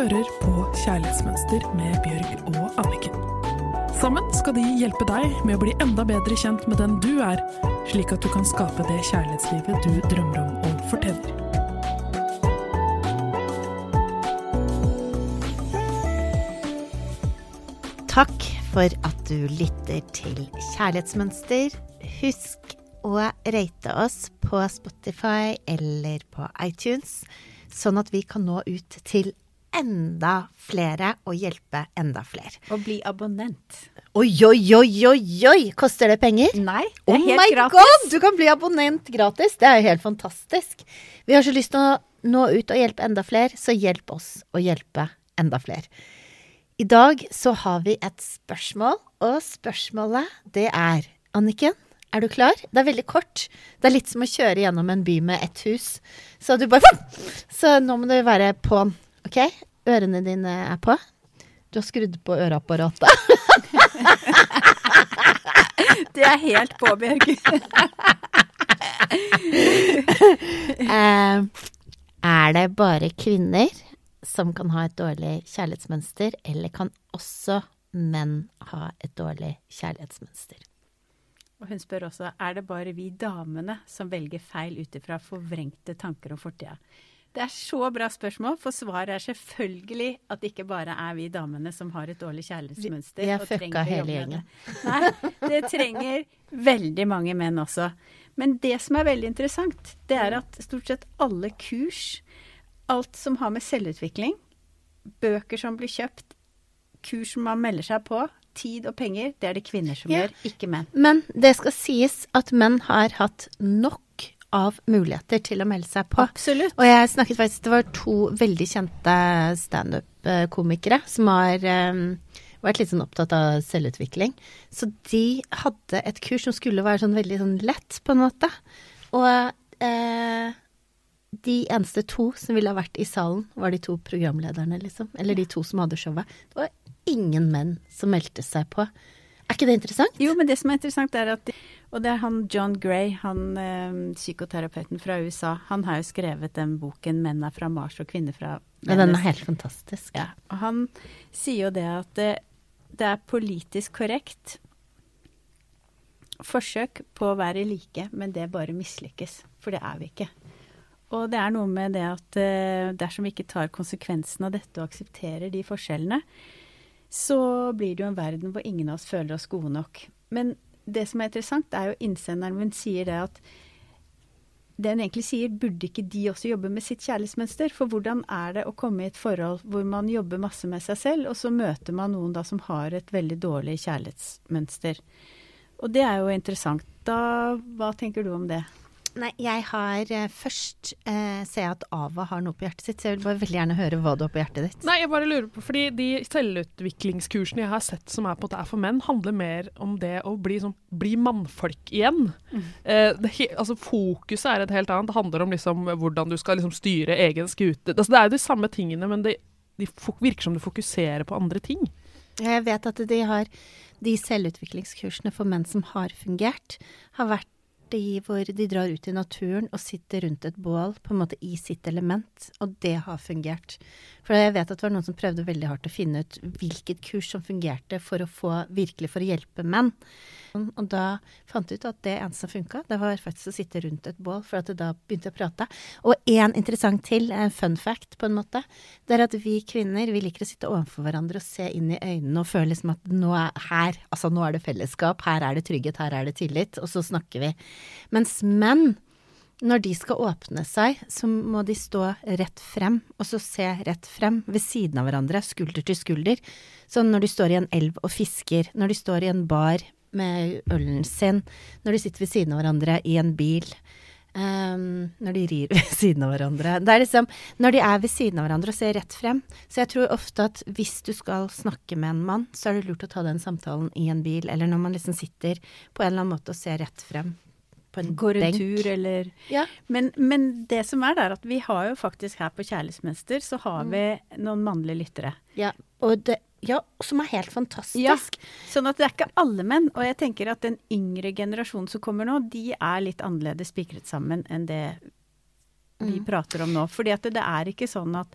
hører på Kjærlighetsmønster med Bjørg og Anniken. Sammen skal de hjelpe deg med å bli enda bedre kjent med den du er, slik at du kan skape det kjærlighetslivet du drømmer om og fortjener. Takk for at du lytter til Kjærlighetsmønster. Husk å rate oss på Spotify eller på iTunes, sånn at vi kan nå ut til enda flere og hjelpe enda flere. Og bli abonnent. Oi, oi, oi, oi, oi! Koster det penger? Nei, det Oh er helt my gratis. god! Du kan bli abonnent gratis. Det er jo helt fantastisk. Vi har så lyst til å nå ut og hjelpe enda flere, så hjelp oss å hjelpe enda flere. I dag så har vi et spørsmål, og spørsmålet det er Anniken, er du klar? Det er veldig kort. Det er litt som å kjøre gjennom en by med ett hus. Så du bare Så nå må du være på'n, OK? Ørene dine er på. Du har skrudd på øreapparatet. Det er helt på, Bjørg. Eh, er det bare kvinner som kan ha et dårlig kjærlighetsmønster, eller kan også menn ha et dårlig kjærlighetsmønster? Og hun spør også er det bare vi damene som velger feil ut ifra forvrengte tanker om fortida. Det er så bra spørsmål, for svaret er selvfølgelig at det ikke bare er vi damene som har et dårlig kjærlighetsmønster. Vi- er fucka hele gjengen. Nei, det trenger veldig mange menn også. Men det som er veldig interessant, det er at stort sett alle kurs, alt som har med selvutvikling, bøker som blir kjøpt, kurs som man melder seg på, tid og penger, det er det kvinner som Ja. gjør, ikke menn. Men det skal sies at menn har hatt nok av muligheter til å melde seg på. Absolutt. Og jeg snakket faktisk Det var to veldig kjente standup-komikere som har um, vært litt sånn opptatt av selvutvikling. Så de hadde et kurs som skulle være sånn veldig sånn lett, på en måte. Og eh, de eneste to som ville ha vært i salen, var de to programlederne, liksom. Eller de to som hadde showet. Det var ingen menn som meldte seg på. Er ikke det interessant? Jo, men det som er interessant er at Og det er han John Gray, han eh, psykoterapeuten fra USA. Han har jo skrevet den boken 'Menn er fra Mars og kvinner fra Ja, den er helt fantastisk. Ja, og han sier jo det at det, det er politisk korrekt forsøk på å være like, men det bare mislykkes. For det er vi ikke. Og det er noe med det at eh, dersom vi ikke tar konsekvensen av dette og aksepterer de forskjellene, så blir det jo en verden hvor ingen av oss føler oss gode nok. Men det som er interessant, er jo innsenderen min sier det at det hun egentlig sier, burde ikke de også jobbe med sitt kjærlighetsmønster? For hvordan er det å komme i et forhold hvor man jobber masse med seg selv, og så møter man noen da som har et veldig dårlig kjærlighetsmønster? Og det er jo interessant. Da, hva tenker du om det? Nei, jeg har eh, Først eh, ser jeg at Ava har noe på hjertet sitt, så jeg vil bare veldig gjerne høre hva du har på hjertet ditt. Nei, jeg bare lurer på, fordi de selvutviklingskursene jeg har sett som er på at det er for menn, handler mer om det å bli, som, bli mannfolk igjen. Eh, det, altså Fokuset er et helt annet. Det handler om liksom, hvordan du skal liksom, styre egen skute. Altså, det er jo de samme tingene, men det de virker som du fokuserer på andre ting. Jeg vet at de har de selvutviklingskursene for menn som har fungert, har vært de hvor de drar ut i naturen og sitter rundt et bål på en måte i sitt element, og det har fungert. For jeg vet at det var noen som prøvde veldig hardt å finne ut hvilket kurs som fungerte for å få, virkelig for å hjelpe menn. Og da fant jeg ut at det eneste som funka, det var faktisk å sitte rundt et bål, for at da begynte jeg å prate. Og én interessant til, en fun fact på en måte, det er at vi kvinner vi liker å sitte overfor hverandre og se inn i øynene og føle liksom at nå er her, altså nå er det fellesskap, her er det trygghet, her er det tillit, og så snakker vi. Mens menn, når de skal åpne seg, så må de stå rett frem, og så se rett frem, ved siden av hverandre, skulder til skulder. Sånn når de står i en elv og fisker, når de står i en bar med ølen sin, når de sitter ved siden av hverandre i en bil, Um, når de rir ved siden av hverandre. Det er liksom når de er ved siden av hverandre og ser rett frem. Så jeg tror ofte at hvis du skal snakke med en mann, så er det lurt å ta den samtalen i en bil, eller når man liksom sitter på en eller annen måte og ser rett frem. På en Går en benk. tur, eller Ja. men, men det som er, er at vi har jo faktisk her på Kjærlighetsmønster, så har Mm. vi noen mannlige lyttere. Ja, og det, ja, som er helt fantastisk. Ja. Sånn at det er ikke alle menn. Og jeg tenker at den yngre generasjonen som kommer nå, de er litt annerledes spikret sammen enn det vi Mm. prater om nå. Fordi at det, det er ikke sånn at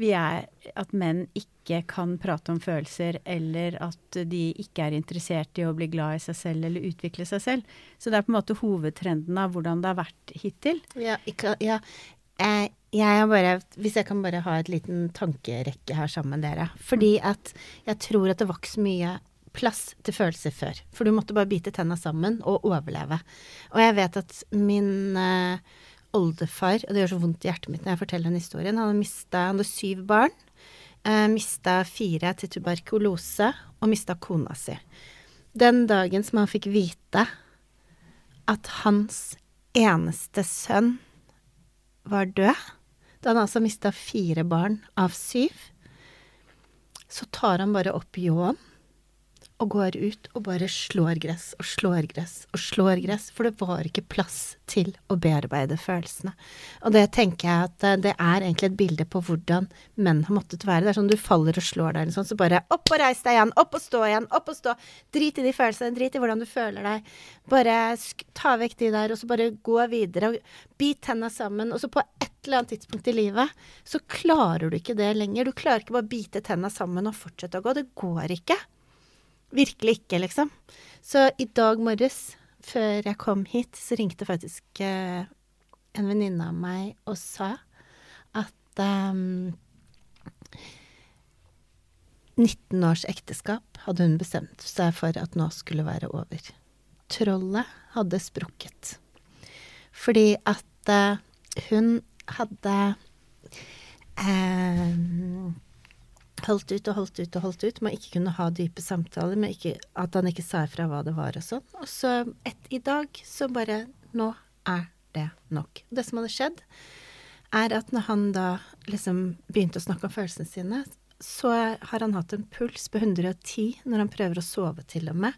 vi er at menn ikke kan prate om følelser, eller at de ikke er interessert i å bli glad i seg selv eller utvikle seg selv. Så det er på en måte hovedtrenden av hvordan det har vært hittil. Ja, ikke, ja. Jeg, jeg er bare Hvis jeg kan bare ha et liten tankerekke her sammen med dere. Fordi at jeg tror at det var mye plass til følelser før. For du måtte bare bite tenna sammen og overleve. Og jeg vet at min eh, oldefar, og det gjør så vondt i hjertet mitt når jeg forteller den historien, han hadde, han hadde syv barn. Eh, mista fire til tuberkulose og mista kona si. Den dagen som han fikk vite at hans eneste sønn var død, da han altså mista fire barn av syv, så tar han bare opp ljåen og går ut og bare slår gress og slår gress og slår gress, for det var ikke plass til å bearbeide følelsene. Og det tenker jeg at eh, det er egentlig et bilde på hvordan menn har måttet være. Det er sånn du faller og slår deg eller sånn, så bare opp og reis deg igjen, opp og stå igjen, opp og stå. Drit i de følelsene, drit i hvordan du føler deg. Bare ta vekk de der, og så bare gå videre. og Bit tenna sammen. Og så på et eller annet tidspunkt i livet så klarer du ikke det lenger. Du klarer ikke bare å bite tenna sammen og fortsette å gå. Det går ikke. Virkelig ikke, liksom. Så i dag morges, før jeg kom hit, så ringte faktisk eh, en venninne av meg og sa at um, 19 års ekteskap hadde hun bestemt seg for at nå skulle være over. Trollet hadde sprukket. Fordi at uh, hun hadde um, holdt ut og holdt ut og holdt ut med ikke kunne ha dype samtaler, med ikke, at han ikke sa ifra hva det var og sånn. Og så et, i dag så bare Nå er det nok. Det som hadde skjedd, er at når han da liksom begynte å snakke om følelsene sine, så har han hatt en puls på 110 når han prøver å sove, til og med.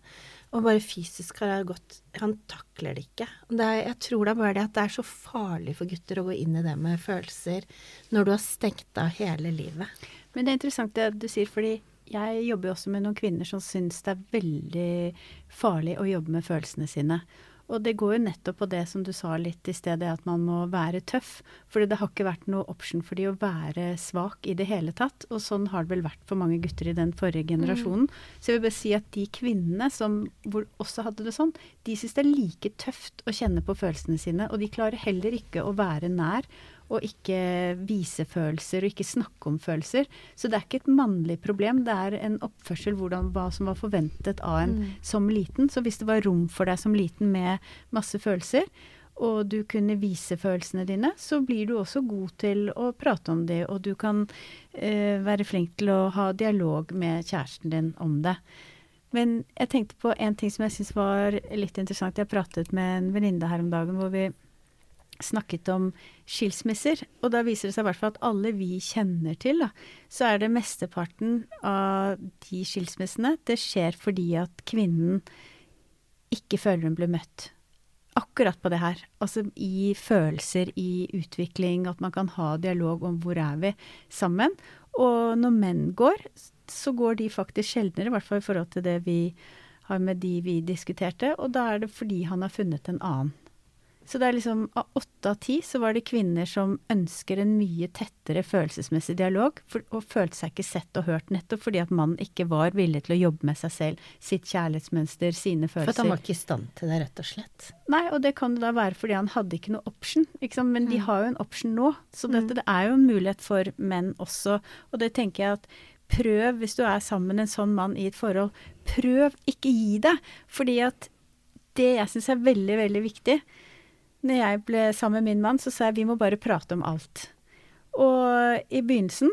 Og bare fysisk har det gått Han takler det ikke. Det er, jeg tror er bare det at det er så farlig for gutter å gå inn i det med følelser når du har stengt av hele livet. Men det er interessant det du sier, fordi jeg jobber jo også med noen kvinner som syns det er veldig farlig å jobbe med følelsene sine. Og det går jo nettopp på det som du sa litt i stedet, at man må være tøff. Fordi det har ikke vært noe option for de å være svak i det hele tatt. Og sånn har det vel vært for mange gutter i den forrige generasjonen. Mm. Så jeg vil bare si at de kvinnene som også hadde det sånn, de syns det er like tøft å kjenne på følelsene sine. Og de klarer heller ikke å være nær og ikke vise følelser og ikke snakke om følelser. Så det er ikke et mannlig problem, det er en oppførsel hvordan, hva som var forventet av en mm. som liten. Så hvis det var rom for deg som liten med masse følelser, og du kunne vise følelsene dine, så blir du også god til å prate om det, og du kan eh, være flink til å ha dialog med kjæresten din om det. Men jeg tenkte på en ting som jeg syns var litt interessant. Jeg pratet med en venninne her om dagen hvor vi snakket om skilsmisser. Og da viser det seg i hvert fall at alle vi kjenner til, da, så er det mesteparten av de skilsmissene det skjer fordi at kvinnen ikke føler hun blir møtt. Akkurat på det her. Altså i følelser, i utvikling, at man kan ha dialog om hvor er vi sammen. Og når menn går, så går de faktisk sjeldnere, i hvert fall i forhold til det vi har med de vi diskuterte. Og da er det fordi han har funnet en annen. Så det er liksom av åtte av ti så var det kvinner som ønsker en mye tettere følelsesmessig dialog, for, og følte seg ikke sett og hørt, nettopp fordi at mannen ikke var villig til å jobbe med seg selv, sitt kjærlighetsmønster, sine følelser. For at han var ikke i stand til det, rett og slett? Nei, og det kan det da være fordi han hadde ikke noe option, ikke sant? men mm. de har jo en option nå. Så dette, mm. det er jo en mulighet for menn også, og det tenker jeg at prøv, hvis du er sammen med en sånn mann i et forhold, prøv, ikke gi deg. Fordi at det jeg syns er veldig, veldig viktig, når jeg ble sammen med min mann, så sa jeg vi må bare prate om alt. Og i begynnelsen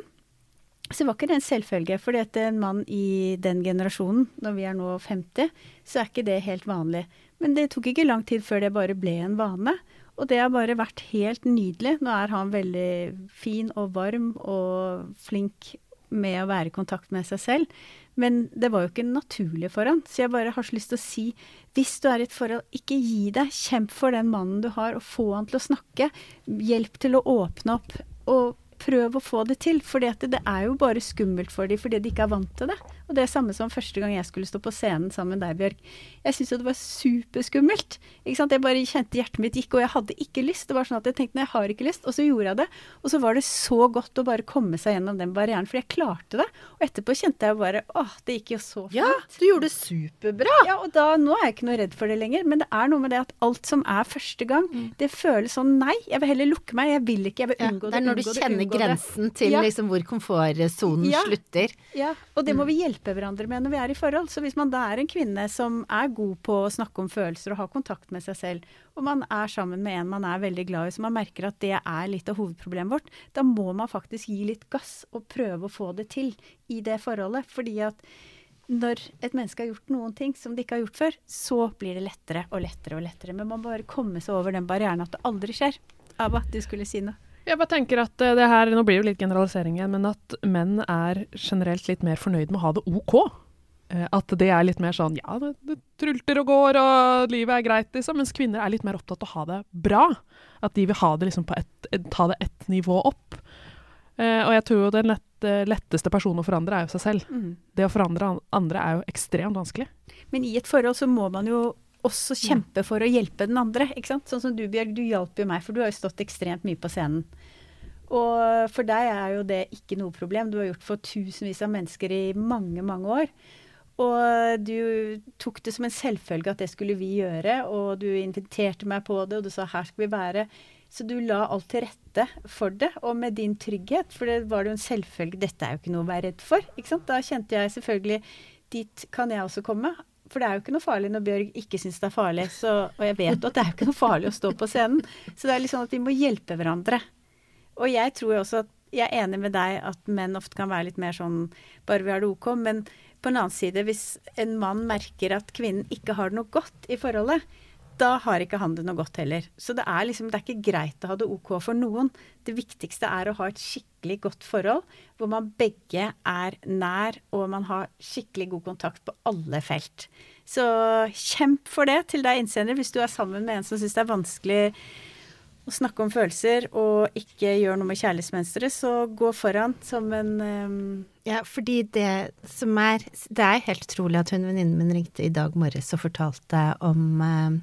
så var ikke det en selvfølge, at en mann i den generasjonen, når vi er nå 50, så er ikke det helt vanlig. Men det tok ikke lang tid før det bare ble en vane. Og det har bare vært helt nydelig. Nå er han veldig fin og varm og flink med å være i kontakt med seg selv. Men det var jo ikke naturlig for han. Så jeg bare har så lyst til å si hvis du er i et forhold, ikke gi deg. Kjemp for den mannen du har, og få han til å snakke. Hjelp til å åpne opp. Og prøv å få det til. For det er jo bare skummelt for dem fordi de ikke er vant til det. Og det er samme som første gang jeg skulle stå på scenen sammen med deg, Bjørg. Jeg syntes jo det var superskummelt. Ikke sant? Jeg bare kjente hjertet mitt gikk, og jeg hadde ikke lyst. Det var sånn at jeg tenkte nei, jeg har ikke lyst, og så gjorde jeg det. Og så var det så godt å bare komme seg gjennom den barrieren, for jeg klarte det. Og etterpå kjente jeg bare åh, det gikk jo så fint. Ja, du gjorde det superbra. Ja, og da, nå er jeg ikke noe redd for det lenger, men det er noe med det at alt som er første gang, det føles sånn nei, jeg vil heller lukke meg, jeg vil ikke, jeg vil Ja, unngå det er når du kjenner unngå det. grensen til Ja. liksom hvor komfortsonen Ja. slutter. Ja, og det må vi hjelpe hverandre med når vi er i forhold. Så hvis man da er en kvinne som er god på å snakke om følelser og ha kontakt med seg selv, og man er sammen med en man er veldig glad i, så man merker at det er litt av hovedproblemet vårt, da må man faktisk gi litt gass og prøve å få det til i det forholdet. Fordi at når et menneske har gjort noen ting som det ikke har gjort før, så blir det lettere og lettere og lettere. Men man må bare komme seg over den barrieren at det aldri skjer. Abba, du skulle si noe. Jeg bare tenker at eh, det her, Nå blir det jo litt generalisering igjen, men at menn er generelt litt mer fornøyd med å ha det OK. Eh, At det er litt mer sånn ja, det, det trulter og går, og livet er greit, liksom. Mens kvinner er litt mer opptatt av å ha det bra. At de vil ha det liksom på et ta det ett nivå opp. Eh, og jeg tror jo den lett, letteste personen å forandre er jo seg selv. Det å forandre andre er jo ekstremt vanskelig. Men i et forhold så må man jo også kjempe for å hjelpe den andre. ikke sant? Sånn som du, Bjørg, du hjalp jo meg, for du har jo stått ekstremt mye på scenen. Og for deg er jo det ikke noe problem. Du har gjort for tusenvis av mennesker i mange, mange år. Og du tok det som en selvfølge at det skulle vi gjøre, og du inviterte meg på det, og du sa her skal vi være. Så du la alt til rette for det, og med din trygghet, for det var jo en selvfølge. Dette er jo ikke noe å være redd for. ikke sant? Da kjente jeg selvfølgelig dit kan jeg også komme. For det er jo ikke noe farlig når Bjørg ikke syns det er farlig. Så, og jeg vet jo at det er jo ikke noe farlig å stå på scenen. Så det er litt sånn at vi må hjelpe hverandre. Og jeg tror også at jeg er enig med deg at menn ofte kan være litt mer sånn bare vi har det ok. Men på en annen side, hvis en mann merker at kvinnen ikke har det noe godt i forholdet, da har ikke han det noe godt heller. Så det er liksom, det er ikke greit å ha det ok for noen. Det viktigste er å ha et skikkelig godt forhold, hvor man begge er nær, og man har skikkelig god kontakt på alle felt. Så kjemp for det til deg innsender, hvis du er sammen med en som syns det er vanskelig å snakke om følelser og ikke gjør noe med kjærlighetsmønsteret, så gå foran som en um... Ja, fordi det som er Det er helt utrolig at hun venninnen min ringte i dag morges og fortalte om eh,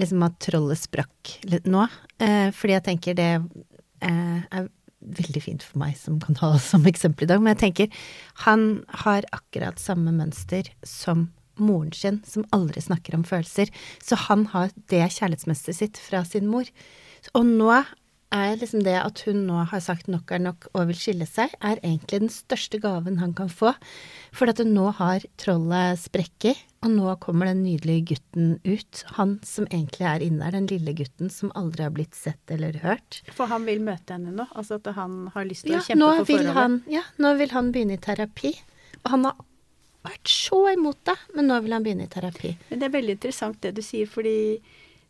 liksom at trollet sprakk nå. Eh, fordi jeg tenker det eh, er veldig fint for meg som kan ha det som eksempel i dag. Men jeg tenker han har akkurat samme mønster som moren sin, som aldri snakker om følelser. Så han har det kjærlighetsmønsteret sitt fra sin mor. Og nå er liksom det at hun nå har sagt nok er nok og vil skille seg, er egentlig den største gaven han kan få. For at nå har trollet sprekket, og nå kommer den nydelige gutten ut. Han som egentlig er inne der, den lille gutten som aldri har blitt sett eller hørt. For han vil møte henne nå? Altså at han har lyst til Ja, å kjempe for forholdet? han, ja, nå vil han begynne i terapi. Og han har vært så imot det, men nå vil han begynne i terapi. Men det er veldig interessant det du sier, fordi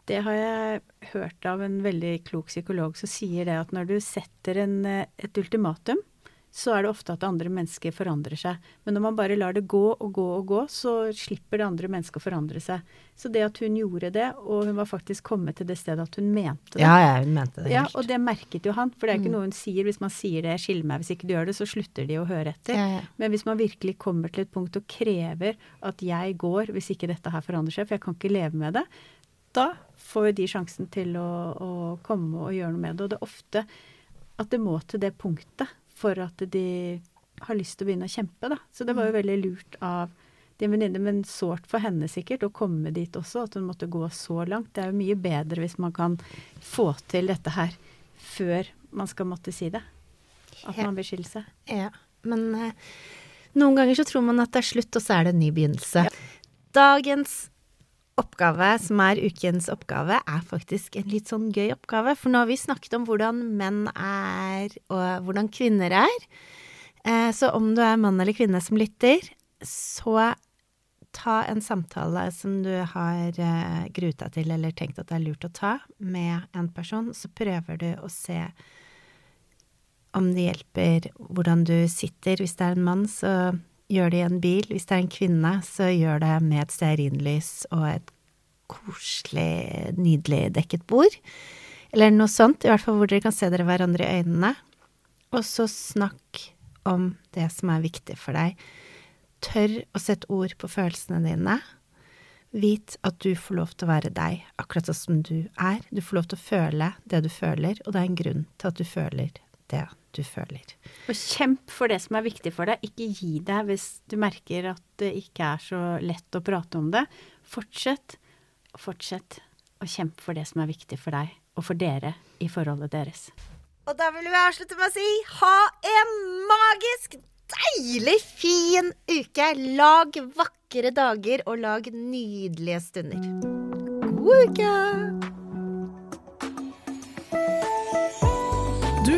det har jeg hørt av en veldig klok psykolog som sier det at når du setter en, eh, et ultimatum, så er det ofte at andre mennesker forandrer seg. Men når man bare lar det gå og gå og gå, så slipper det andre mennesket å forandre seg. Så det at hun gjorde det, og hun var faktisk kommet til det stedet at hun mente det. Ja, ja, hun mente det helt. Ja, og det merket jo han. For det er Mm. ikke noe hun sier. Hvis man sier det, skill meg hvis ikke du gjør det, så slutter de å høre etter. Ja, ja. Men hvis man virkelig kommer til et punkt og krever at jeg går hvis ikke dette her forandrer seg, for jeg kan ikke leve med det, da får de sjansen til å, å komme og gjøre noe med det. Og det er ofte at det må til det punktet for at de har lyst til å begynne å kjempe, da. Så det var jo veldig lurt av din venninne, men sårt for henne sikkert å komme dit også, at hun måtte gå så langt. Det er jo mye bedre hvis man kan få til dette her før man skal måtte si det. At man vil skille seg. Ja, men eh, noen ganger så tror man at det er slutt, og så er det en ny begynnelse. Dagens oppgave, som er ukens oppgave, er faktisk en litt sånn gøy oppgave. For nå har vi snakket om hvordan menn er, og hvordan kvinner er. Eh, så om du er mann eller kvinne som lytter, så ta en samtale som du har eh, gruet deg til eller tenkt at det er lurt å ta med en person. Så prøver du å se om det hjelper hvordan du sitter. Hvis det er en mann, så gjør det i en bil. Hvis det er en kvinne, så gjør det med et stearinlys og et koselig, nydelig dekket bord. Eller noe sånt, i hvert fall hvor dere kan se dere hverandre i øynene. Og så snakk om det som er viktig for deg. Tør å sette ord på følelsene dine. Vit at du får lov til å være deg, akkurat sånn som du er. Du får lov til å føle det du føler, og det er en grunn til at du føler det du føler. Og kjemp for det som er viktig for deg. Ikke gi deg hvis du merker at det ikke er så lett å prate om det. Fortsett, fortsett å kjempe for det som er viktig for deg og for dere i forholdet deres. Og da vil vi avslutte med å si ha en magisk, deilig, fin uke. Lag vakre dager, og lag nydelige stunder. God uke!